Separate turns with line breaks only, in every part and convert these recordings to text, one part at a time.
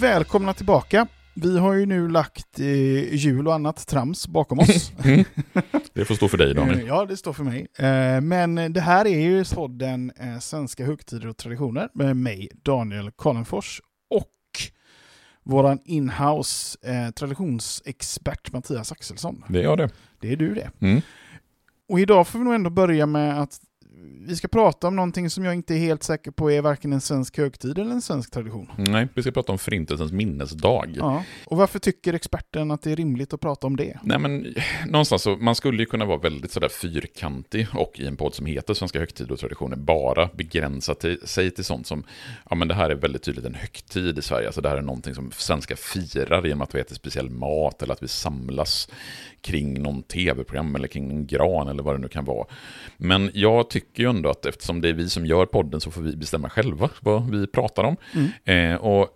Välkomna tillbaka. Vi har ju nu lagt eh, jul och annat trams bakom oss.
Mm. Det får stå för dig Daniel.
Ja, det står för mig. Eh, men det här är ju podden eh, Svenska högtider och traditioner med mig, Daniel Karlenfors, och våran inhouse eh, traditionsexpert Mattias Axelsson.
Det är jag det.
Det är du det.
Mm.
Och idag får vi nog ändå börja med att vi ska prata om någonting som jag inte är helt säker på är varken en svensk högtid eller en svensk tradition.
Nej, vi ska prata om Förintelsens minnesdag.
Ja. Och varför tycker experten att det är rimligt att prata om det?
Nej men, någonstans så, man skulle ju kunna vara väldigt sådär fyrkantig och i en podd som heter Svenska högtider och traditioner bara begränsa till, sig till sånt som, ja men det här är väldigt tydligt en högtid i Sverige, alltså det här är någonting som svenskar firar genom att vi äter speciell mat eller att vi samlas kring någon tv-program eller kring en gran eller vad det nu kan vara. Men jag tycker ju ändå att eftersom det är vi som gör podden så får vi bestämma själva vad vi pratar om. Eh, och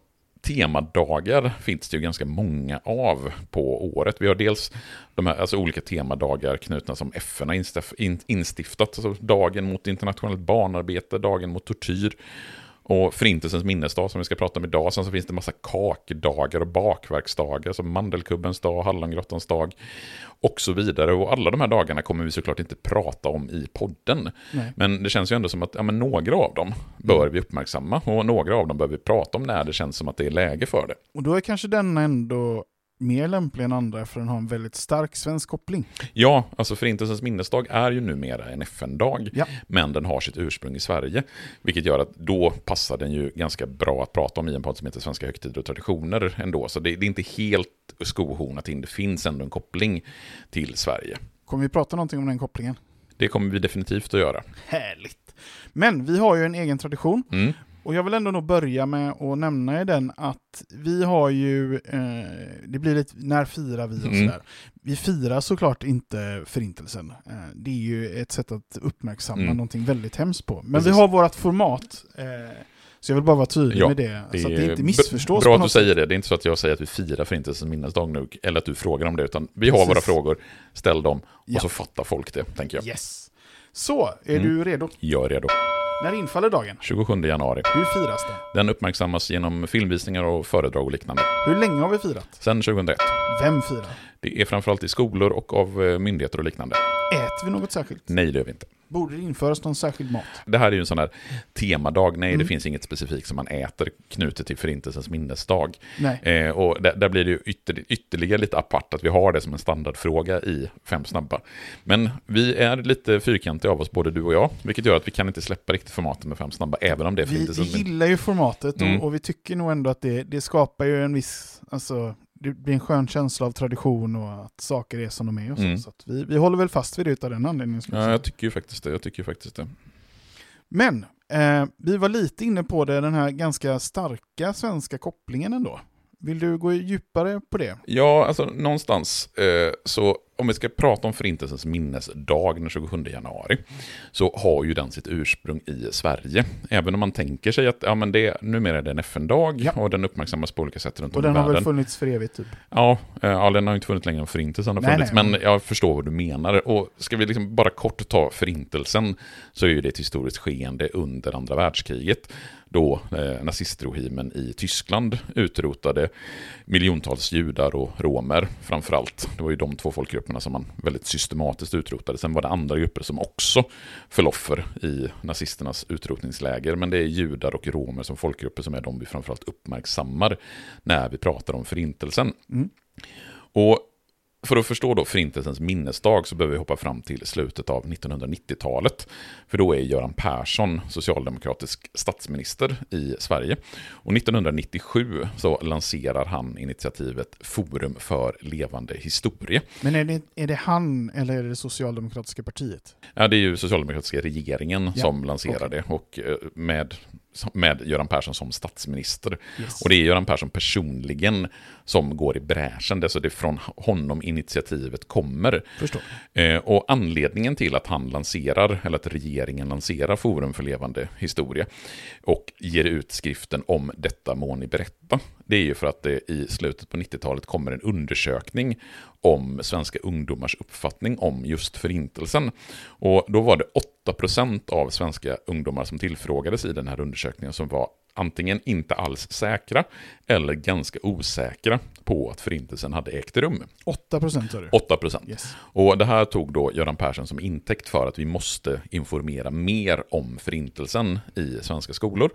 temadagar finns det ju ganska många av på året. Vi har dels de här, alltså olika temadagar knutna som FN har instif- in- instiftat. Alltså dagen mot internationellt barnarbete, dagen mot tortyr och Förintelsens minnesdag som vi ska prata om idag. Sen så finns det massa kakdagar och bakverksdagar som Mandelkubbens dag, Hallongrottans dag och så vidare. Och alla de här dagarna kommer vi såklart inte prata om i podden.
Nej.
Men det känns ju ändå som att ja, några av dem bör vi uppmärksamma och några av dem bör vi prata om när det känns som att det är läge för det.
Och då är kanske denna ändå mer lämplig än andra för den har en väldigt stark svensk koppling.
Ja, alltså Förintelsens minnesdag är ju numera en FN-dag,
Ja.
men den har sitt ursprung i Sverige. Vilket gör att då passar den ju ganska bra att prata om i en podd som heter Svenska högtider och traditioner ändå. Så det, det är inte helt skohornat in, det finns ändå en koppling till Sverige.
Kommer vi prata någonting om den kopplingen?
Det kommer vi definitivt att göra.
Härligt! Men vi har ju en egen tradition
Mm.
Och jag vill ändå nog börja med att nämna i den att vi har ju, eh, det blir lite, när firar vi och
Mm.
sådär. Vi firar såklart inte förintelsen. Eh, det är ju ett sätt att uppmärksamma
Mm.
någonting väldigt hemskt på. Men
Precis.
vi har vårt format. Eh, så jag vill bara vara tydlig
Ja,
med det, så att det inte missförstås
Bra att du säger det. Det är inte så att jag säger att vi firar Förintelsens minnesdag nu, eller att du frågar om det, utan vi har
Precis.
våra frågor, ställ dem, och
Ja.
så fattar folk det, tänker jag.
Yes! Så, är
Mm.
du redo?
Jag är redo.
När infaller dagen?
27 januari.
Hur firas det?
Den uppmärksammas genom filmvisningar och föredrag och liknande.
Hur länge har vi firat?
Sen 2001.
Vem firar?
Det är framförallt i skolor och av eh, myndigheter och liknande.
Äter vi något särskilt?
Nej, det gör vi inte.
Borde det införas någon särskild mat?
Det här är ju en sån här temadag. Nej,
Mm.
det finns inget specifikt som man äter knutet till Förintelsens minnesdag.
Nej.
Eh, och där, där blir det ju ytter, ytterligare lite apart att vi har det som en standardfråga i Fem snabba. Men vi är lite fyrkantiga av oss, både du och jag, vilket gör att vi kan inte släppa riktigt formatet med Fem snabba, även om det är
Vi, vi
Förintelsens minnesdag.
gillar ju formatet
Mm.
och, och vi tycker nog ändå att det, det skapar ju en viss, alltså det blir en skön känsla av tradition och att saker är som de är och så.
Mm.
så vi, vi håller väl fast vid det utav den anledningen.
Ja, jag tycker ju faktiskt det. Jag tycker faktiskt det.
Men eh, vi var lite inne på det, den här ganska starka svenska kopplingen ändå. Vill du gå djupare på det?
Ja, alltså någonstans eh, så om vi ska prata om Förintelsens minnesdag den 27 januari så har ju den sitt ursprung i Sverige. Även om man tänker sig att ja, men det, numera är det en FN-dag
Ja.
och den uppmärksammas på olika sätt runt
Och
om i
den har
världen.
väl funnits för evigt typ?
Ja, eh, ja, den har ju inte funnits längre än Förintelsen har
Nej,
funnits,
nej.
men jag förstår vad du menar. Och ska vi liksom bara kort ta Förintelsen så är ju det ett historiskt skeende under andra världskriget då eh, nazistregimen i Tyskland utrotade miljontals judar och romer framförallt. Det var ju de två folkgrupperna som man väldigt systematiskt utrotade. Sen var det andra grupper som också föll offer i nazisternas utrotningsläger. Men det är judar och romer som folkgrupper som är de vi framförallt uppmärksammar när vi pratar om förintelsen.
Mm.
Och för att förstå då Förintelsens minnesdag så behöver vi hoppa fram till slutet av 1990-talet. För då är Göran Persson socialdemokratisk statsminister i Sverige. Och 1997 så lanserar han initiativet Forum för levande historia.
Men är det, är det han eller är det socialdemokratiska partiet?
Ja, det är ju socialdemokratiska regeringen
Ja,
som lanserar
okej.
det och eh, med, med Göran Persson som statsminister.
Yes.
Och det är Göran Persson personligen som går i bräschen. Det är så det är från honom initiativet kommer. Eh, och anledningen till att han lanserar, eller att regeringen lanserar Forum för levande historia och ger ut skriften om detta må ni berätta, det är ju för att det i slutet på 90-talet kommer en undersökning om svenska ungdomars uppfattning om just förintelsen. Och då var det 8% av svenska ungdomar som tillfrågades i den här undersökningen som var antingen inte alls säkra eller ganska osäkra på att förintelsen hade ägt rum.
8 procent sa du?
8%.
Yes.
Och det här tog då Göran Persson som intäkt för att vi måste informera mer om förintelsen i svenska skolor.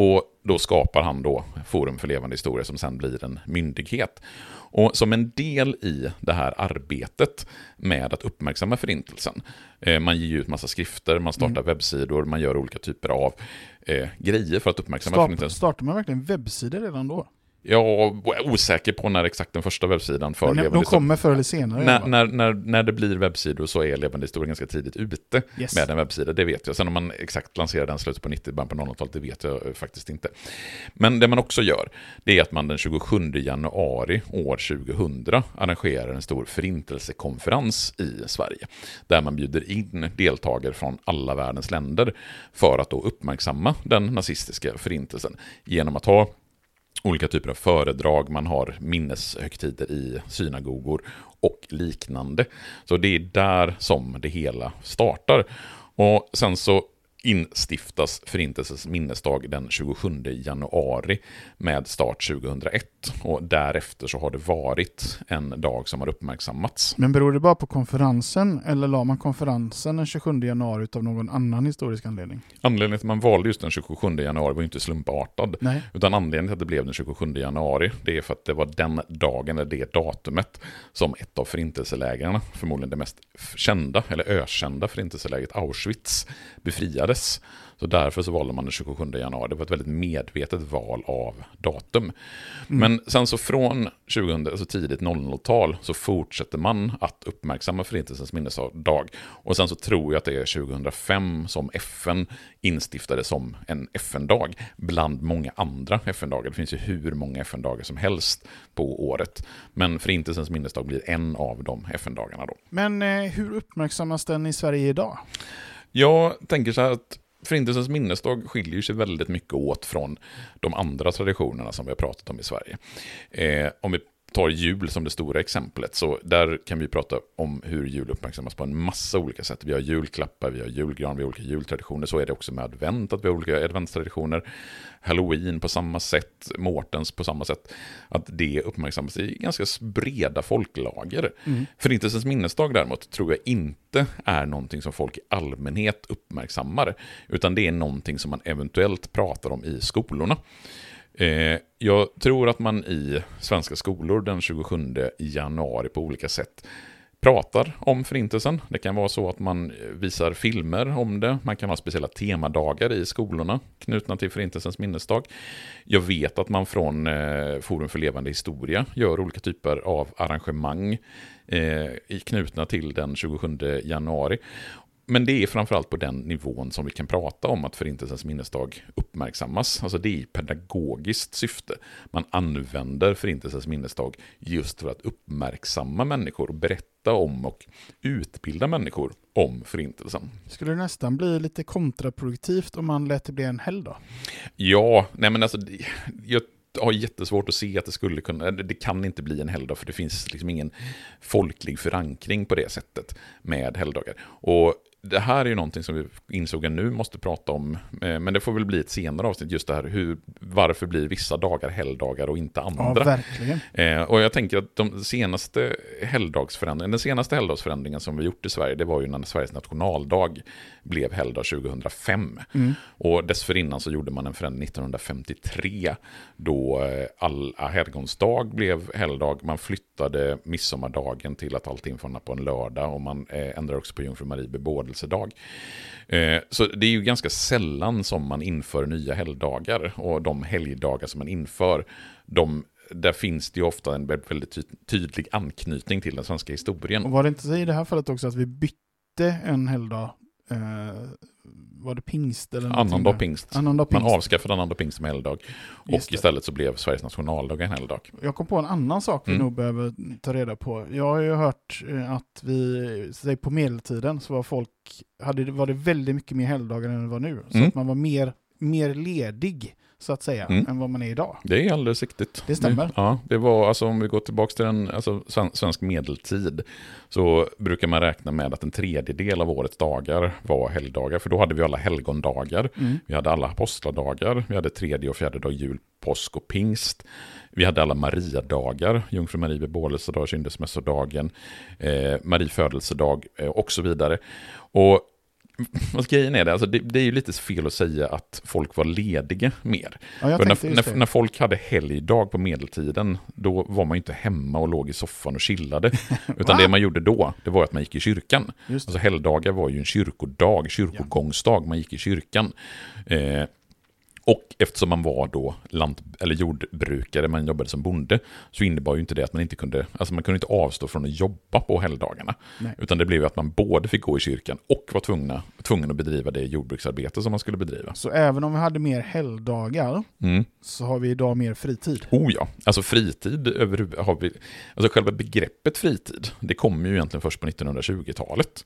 Och då skapar han då Forum för levande historia som sen blir en myndighet. Och som en del i det här arbetet med att uppmärksamma förintelsen, eh, man ger ut massa skrifter, man startar webbsidor, man gör olika typer av eh, grejer för att uppmärksamma
Start,
förintelsen.
startar man verkligen webbsidor redan då?
Jag är osäker på när exakt den första webbsidan för
Men de kommer förr eller senare?
när, när, när, när det blir webbsidor så är Levande historia ganska tidigt ute
Yes.
med en webbsida, det vet jag. Sen om man exakt lanserar den slutet på 90, början på 00-talet, det vet jag eh, faktiskt inte. Men det man också gör, det är att man den 27 januari år 2000 arrangerar en stor förintelsekonferens i Sverige. Där man bjuder in deltagare från alla världens länder för att då uppmärksamma den nazistiska förintelsen genom att ha olika typer av föredrag, man har minneshögtider i synagogor och liknande. Så det är där som det hela startar. Och sen så instiftas Förintelsens minnesdag den 27 januari med start 2001. Och därefter så har det varit en dag som har uppmärksammats.
Men beror det bara på konferensen eller la man konferensen den 27 januari av någon annan historisk anledning?
Anledningen till att man valde just den 27 januari var ju inte slumpartad.
Nej.
Utan anledningen till att det blev den 27 januari, det är för att det var den dagen, eller det datumet, som ett av förintelselägren, förmodligen det mest kända, eller ökända förintelselägret Auschwitz, befriades. Så därför så valde man den 27 januari. Det var ett väldigt medvetet val av datum. Men sen så från 2000, alltså tidigt 00-tal så fortsätter man att uppmärksamma Förintelsens minnesdag. Och sen så tror jag att det är 2005 som FN instiftade som en FN-dag bland många andra FN-dagar. Det finns ju hur många FN-dagar som helst på året. Men Förintelsens minnesdag blir en av de FN-dagarna då.
Men eh, hur uppmärksammas den i Sverige idag?
Jag tänker så här att Förintelsens minnesdag skiljer sig väldigt mycket åt från de andra traditionerna som vi har pratat om i Sverige. Eh, om vi tar jul som det stora exemplet, så där kan vi prata om hur jul uppmärksammas på en massa olika sätt. Vi har julklappar, vi har julgran, vi har olika jultraditioner. Så är det också med advent, att vi har olika adventstraditioner. Halloween på samma sätt, Mårtens på samma sätt. Att det uppmärksammas i ganska breda folklager. Förintelsens minnesdag däremot tror jag inte är någonting som folk i allmänhet uppmärksammar. Utan det är någonting som man eventuellt pratar om i skolorna. Eh, jag tror att man i svenska skolor den 27 januari på olika sätt pratar om förintelsen. Det kan vara så att man visar filmer om det. Man kan ha speciella temadagar i skolorna knutna till förintelsens minnesdag. Jag vet att man från eh, Forum för levande historia gör olika typer av arrangemang eh, knutna till den 27 januari. Men det är framförallt på den nivån som vi kan prata om att Förintelsens minnesdag uppmärksammas. Alltså det är i pedagogiskt syfte. Man använder Förintelsens minnesdag just för att uppmärksamma människor och berätta om och utbilda människor om Förintelsen.
Skulle det nästan bli lite kontraproduktivt om man lät det bli en helgdag?
Ja, nej men alltså, jag har jättesvårt att se att det skulle kunna, det kan inte bli en helgdag för det finns liksom ingen folklig förankring på det sättet med helgdagar. Och det här är ju någonting som vi insåg att nu måste prata om, eh, men det får väl bli ett senare avsnitt, just det här hur, varför blir vissa dagar helgdagar och inte andra?
Ja, verkligen.
Eh, och jag tänker att de senaste helgdagsförändringen, den senaste helgdagsförändringen som vi gjort i Sverige, det var ju när Sveriges nationaldag blev helgdag 2005.
Mm.
Och dessförinnan så gjorde man en förändring 1953, då eh, alla helgons dag blev helgdag. Man flyttade midsommardagen till att allting får på en lördag och man eh, ändrade också på Jungfru Marie bebådelsedag. Eh, så det är ju ganska sällan som man inför nya helgdagar och de helgdagar som man inför, de där finns det ju ofta en väldigt tydlig anknytning till den svenska historien.
Och var det inte så i det här fallet också att vi bytte en helgdag? Eh, var det pingst? Eller
Annandag pingst.
Annandag pingst.
Man avskaffade annandag pingst som helgdag. Och istället så blev Sveriges nationaldag en helgdag.
Jag kom på en annan sak vi mm. nog behöver ta reda på. Jag har ju hört eh, att vi, säg på medeltiden, så var folk, hade, var det väldigt mycket mer helgdagar än det var nu. Så mm. att man var mer, mer ledig så att säga, mm. än vad man är idag.
Det är alldeles riktigt.
Det stämmer.
Det, ja, det var, alltså om vi går tillbaka till den alltså, svensk medeltid, så brukar man räkna med att en tredjedel av årets dagar var helgdagar, för då hade vi alla helgondagar, mm. vi hade alla apostladagar, vi hade tredje och fjärde dag jul, påsk och pingst. Vi hade alla Mariadagar, Jungfru Marie bebådelsedag, kyndelsmässodagen, eh, Marie födelsedag eh, och så vidare. Och vad grejen är det, alltså det, det, är ju lite fel att säga att folk var lediga mer.
Ja,
när, när, när, folk hade helgdag på medeltiden, då var man ju inte hemma och låg i soffan och chillade. Utan det man gjorde då, det var att man gick i kyrkan. Alltså helgdagar var ju en kyrkodag, kyrkogångsdag, man gick i kyrkan. Eh, och eftersom man var då lant, eller jordbrukare, man jobbade som bonde, så innebar ju inte det att man inte kunde, alltså man kunde inte avstå från att jobba på helgdagarna. Nej. Utan det blev ju att man både fick gå i kyrkan och var tvungna, tvungen att bedriva det jordbruksarbete som man skulle bedriva.
Så även om vi hade mer helgdagar, mm. så har vi idag mer fritid?
Oh ja, alltså fritid över, har vi, alltså själva begreppet fritid, det kommer ju egentligen först på 1920-talet.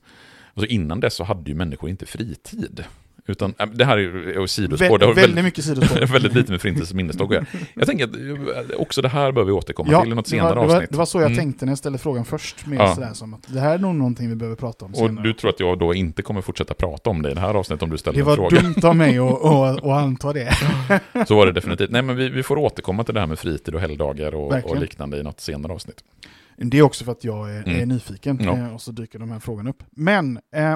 Alltså innan dess så hade ju människor inte fritid. Utan, äh, det här är sidospår.
Vä väldigt, väldigt mycket sidospår.
väldigt lite med Förintelsens minnesdag att Jag tänker att eh, också det här behöver vi återkomma ja, till i något senare
det var,
avsnitt.
Det var så jag mm. tänkte när jag ställde frågan först. Med ja. sådär som att det här är nog någonting vi behöver prata om
senare. Och du tror att jag då inte kommer fortsätta prata om det i det här avsnittet om du ställer
en fråga? Det var dumt av mig att anta det.
så var det definitivt. Nej men vi, vi, får återkomma till det här med fritid och helgdagar och, och liknande i något senare avsnitt.
Det är också för att jag är, mm. är nyfiken ja. Eh, och så dyker de här frågorna upp. Men eh,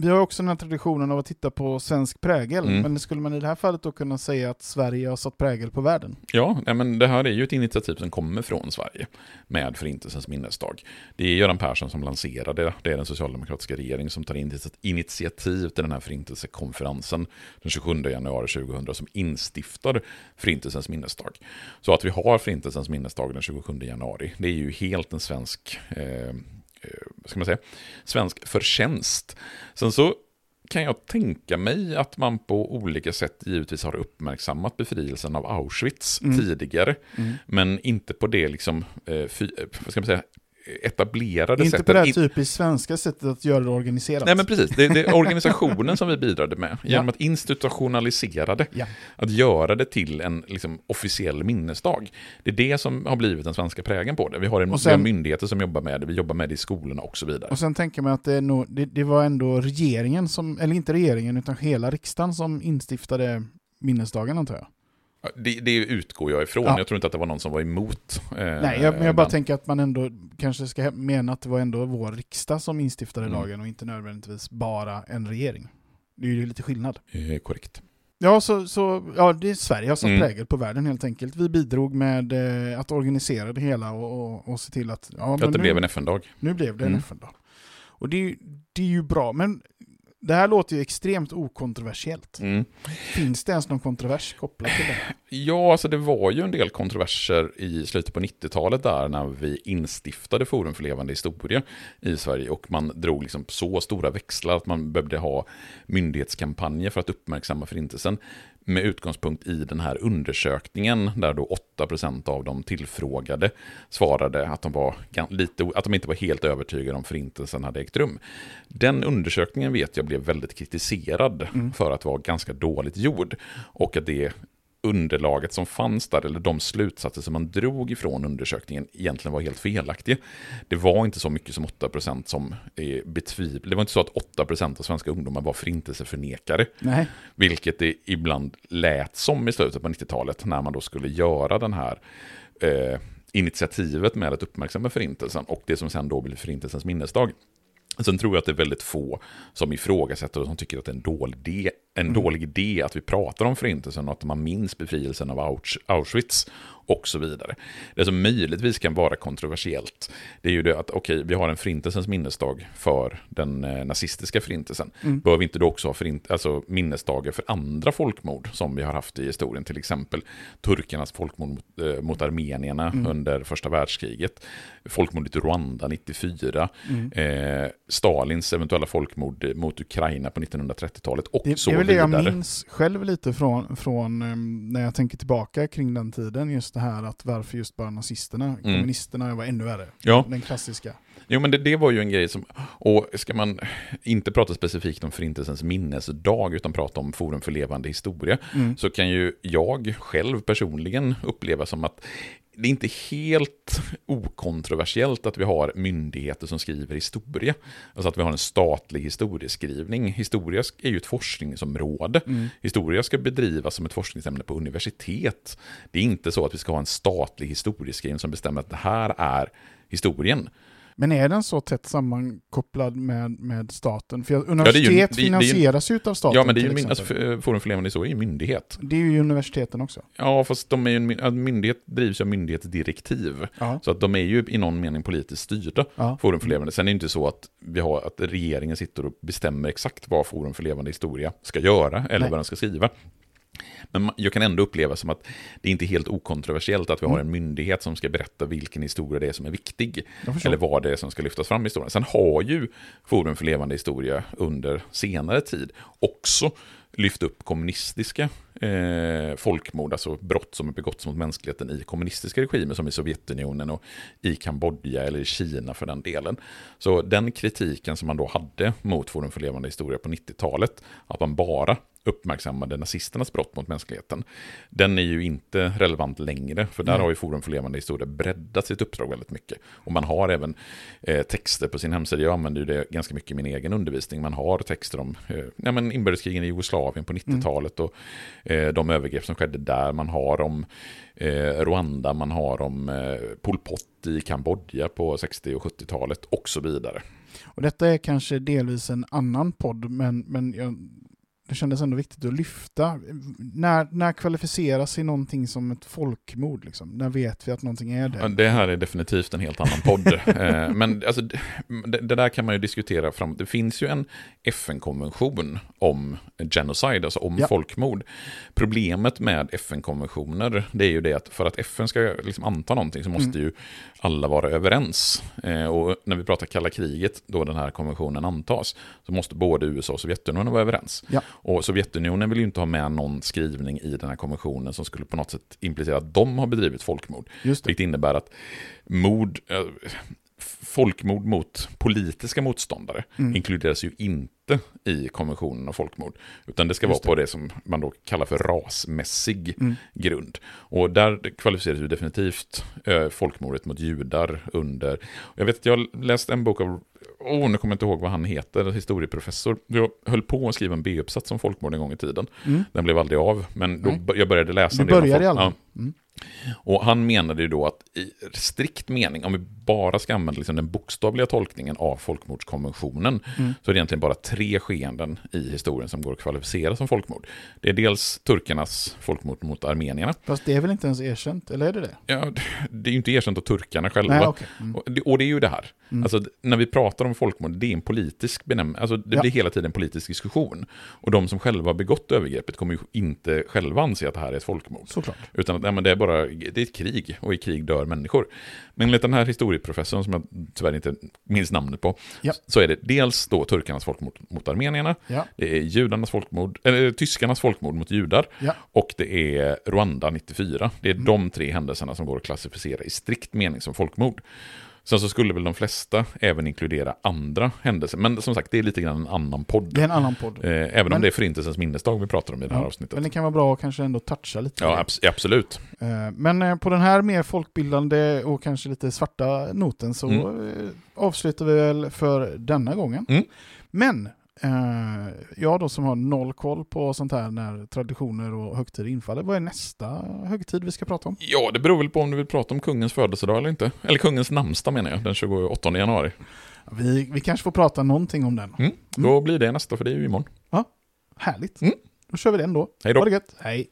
vi har också den här traditionen av att titta på svensk prägel, mm. men skulle man i det här fallet då kunna säga att Sverige har satt prägel på världen?
Ja, men det här är ju ett initiativ som kommer från Sverige med Förintelsens minnesdag. Det är Göran Persson som lanserade det, det är den socialdemokratiska regeringen som tar initiativ till den här förintelsekonferensen den 27 januari 2000 som instiftar Förintelsens minnesdag. Så att vi har Förintelsens minnesdag den 27 januari, det är ju helt en svensk Eh, ska man säga, svensk förtjänst. Sen så kan jag tänka mig att man på olika sätt givetvis har uppmärksammat befrielsen av Auschwitz mm. tidigare. Mm. Men inte på det liksom, eh, fy, eh, ska man säga, etablerade
Inte
sättet.
Inte på det här typiskt svenska sättet att göra det organiserat.
Nej men precis, det, det är organisationen som vi bidragde med. Genom ja. att institutionalisera det. Ja. Att göra det till en liksom, officiell minnesdag. Det är det som har blivit den svenska prägen på det. Vi har, en, sen, vi har myndigheter som jobbar med det, vi jobbar med det i skolorna och så vidare.
Och sen tänker man att det, nog, det, det var ändå regeringen som, eller inte regeringen, utan hela riksdagen som instiftade minnesdagen antar jag.
Det, det utgår jag ifrån. Ja. Jag tror inte att det var någon som var emot.
Eh, Nej, jag, men jag bara den. tänker att man ändå kanske ska mena att det var ändå vår riksdag som instiftade mm. lagen och inte nödvändigtvis bara en regering. Det är ju lite skillnad.
Eh, korrekt.
Ja, så, så ja, det är Sverige satt mm. prägel på världen helt enkelt. Vi bidrog med eh, att organisera det hela och, och, och se till att...
Ja, att det nu, blev en FN-dag.
Nu blev det en mm. FN-dag. Och det, det är ju bra, men det här låter ju extremt okontroversiellt. Mm. Finns det ens någon kontrovers kopplat till det?
Ja, alltså det var ju en del kontroverser i slutet på 90-talet där när vi instiftade Forum för levande historia i Sverige och man drog liksom så stora växlar att man behövde ha myndighetskampanjer för att uppmärksamma förintelsen med utgångspunkt i den här undersökningen där då 8% av de tillfrågade svarade att de, var lite, att de inte var helt övertygade om förintelsen hade ägt rum. Den undersökningen vet jag blev väldigt kritiserad mm. för att vara ganska dåligt gjord och att det underlaget som fanns där, eller de slutsatser som man drog ifrån undersökningen, egentligen var helt felaktiga. Det var inte så mycket som 8% som betvivlade. Det var inte så att 8% av svenska ungdomar var förintelseförnekare.
Nej.
Vilket det ibland lät som i slutet på 90-talet, när man då skulle göra den här eh, initiativet med att uppmärksamma förintelsen och det som sen då blir förintelsens minnesdag. Sen tror jag att det är väldigt få som ifrågasätter och som tycker att det är en dålig idé, en mm. dålig idé att vi pratar om förintelsen och att man minns befrielsen av Auschwitz och så vidare. Det som möjligtvis kan vara kontroversiellt, det är ju det att okej, okay, vi har en förintelsens minnesdag för den eh, nazistiska förintelsen. Mm. Bör vi inte då också ha förint alltså, minnesdagar för andra folkmord som vi har haft i historien, till exempel turkarnas folkmord mot, eh, mot armenierna mm. under första världskriget, folkmordet i Rwanda 94, mm. eh, Stalins eventuella folkmord mot Ukraina på 1930-talet och
det,
så
väl det jag minns själv lite från, från um, när jag tänker tillbaka kring den tiden, just det här att varför just bara nazisterna, mm. kommunisterna var ännu värre.
Ja.
Den klassiska.
Jo, men det, det, var ju en grej som, och ska man inte prata specifikt om Förintelsens minnesdag, utan prata om Forum för levande historia, mm. så kan ju jag själv personligen uppleva som att det är inte helt okontroversiellt att vi har myndigheter som skriver historia. Alltså att vi har en statlig historieskrivning. Historia är ju ett forskningsområde. Mm. Historia ska bedrivas som ett forskningsämne på universitet. Det är inte så att vi ska ha en statlig historieskrivning som bestämmer att det här är historien.
Men är den så tätt sammankopplad med, med staten? För universitet ja, ju, finansieras ju av staten.
Ja, men det är ju, alltså, Forum för levande historia är ju myndighet.
Det är ju universiteten också.
Ja, fast de är en myndighet drivs av myndighetsdirektiv. Ja. Så att de är ju i någon mening politiskt styrda, ja. Forum för levande. Sen är det inte så att, vi har, att regeringen sitter och bestämmer exakt vad Forum för levande historia ska göra, eller Nej. vad den ska skriva. Men jag kan ändå uppleva som att det inte är helt okontroversiellt att vi har mm. en myndighet som ska berätta vilken historia det är som är viktig. Eller vad det är som ska lyftas fram i historien. Sen har ju Forum för levande historia under senare tid också lyft upp kommunistiska eh, folkmord, alltså brott som är begåtts mot mänskligheten i kommunistiska regimer som i Sovjetunionen och i Kambodja eller i Kina för den delen. Så den kritiken som man då hade mot Forum för levande historia på 90-talet, att man bara uppmärksammade nazisternas brott mot mänskligheten, den är ju inte relevant längre, för där mm. har ju Forum för levande historia breddat sitt uppdrag väldigt mycket. Och man har även eh, texter på sin hemsida, jag använder ju det ganska mycket i min egen undervisning, man har texter om eh, ja, men inbördeskrigen i Jugoslavien på 90-talet mm. och eh, de övergrepp som skedde där, man har om eh, Rwanda, man har om eh, Pol Pot i Kambodja på 60 och 70-talet och så vidare.
Och detta är kanske delvis en annan podd, men, men jag det kändes ändå viktigt att lyfta. När, när kvalificerar sig någonting som ett folkmord? Liksom? När vet vi att någonting är det?
Det här är definitivt en helt annan podd. Eh, men alltså, det, det, där kan man ju diskutera fram. Det finns ju en FN-konvention om genocide, alltså om ja. folkmord. Problemet med FN-konventioner, det är ju det att för att FN ska liksom anta någonting så måste mm. ju alla vara överens. Eh, och när vi pratar kalla kriget, då den här konventionen antas, så måste både USA och Sovjetunionen vara överens.
Ja.
Och Sovjetunionen vill ju inte ha med någon skrivning i den här konventionen som skulle på något sätt implicera att de har bedrivit folkmord. Just det. Vilket innebär att mord, äh, folkmord mot politiska motståndare mm. inkluderas ju inte i konventionen om folkmord. Utan det ska Just vara på det. det som man då kallar för rasmässig mm. grund. Och där kvalificeras ju definitivt äh, folkmordet mot judar under... Jag vet att jag läste en bok av oh, nu kommer jag inte ihåg vad han heter, historieprofessor. Jag höll på att skriva en B-uppsats om folkmord en gång i tiden. Mm. Den blev aldrig av, men då, jag började läsa
du började i alla fall. Ja. Mm.
Och han menade ju då att i strikt mening, om vi bara ska använda liksom den bokstavliga tolkningen av folkmordskonventionen, mm. så är det egentligen bara tre skeenden i historien som går att kvalificera som folkmord. Det är dels turkarnas folkmord mot armenierna.
Fast det är väl inte ens erkänt, eller är det det?
Ja, det är ju inte erkänt av turkarna själva.
Nej, okay. mm.
och, det, och, det, är ju det här. Mm. Alltså, när vi pratar om folkmord, det är en politisk benämning, alltså det ja. blir hela tiden en politisk diskussion. Och de som själva har begått övergreppet kommer ju inte själva anse att det här är ett folkmord.
Såklart.
Utan att ja, men det är bara bara, det är ett krig och i krig dör människor. Men enligt den här historieprofessorn, som jag tyvärr inte minns namnet på, ja. så är det dels då turkarnas folkmord mot armenierna, ja. det är judarnas folkmord, eller tyskarnas folkmord mot judar, ja. och det är Rwanda 94. Det är mm. de tre händelserna som går att klassificera i strikt mening som folkmord. Sen så skulle väl de flesta även inkludera andra händelser. Men som sagt, det är lite grann en annan podd.
Det är en annan podd.
Eh, även
Men-
om det är Förintelsens minnesdag vi pratar om i det här
Ja,
avsnittet.
Men det kan vara bra att kanske ändå toucha lite.
Ja, abs- absolut.
Eh, Men eh, på den här mer folkbildande och kanske lite svarta noten så
Mm.
eh, avslutar vi väl för denna gången.
Mm.
Men jag då som har noll koll på sånt här när traditioner och högtider infaller, vad är nästa högtid vi ska prata om?
Ja, det beror väl på om du vill prata om kungens födelsedag eller inte. Eller kungens namnsdag menar jag, den 28 januari.
Vi, vi kanske får prata någonting om den.
Mm. Då blir det nästa, för det är ju imorgon.
Härligt.
Mm.
Då kör vi den då.
Hej då.
Ha det gött. Hej.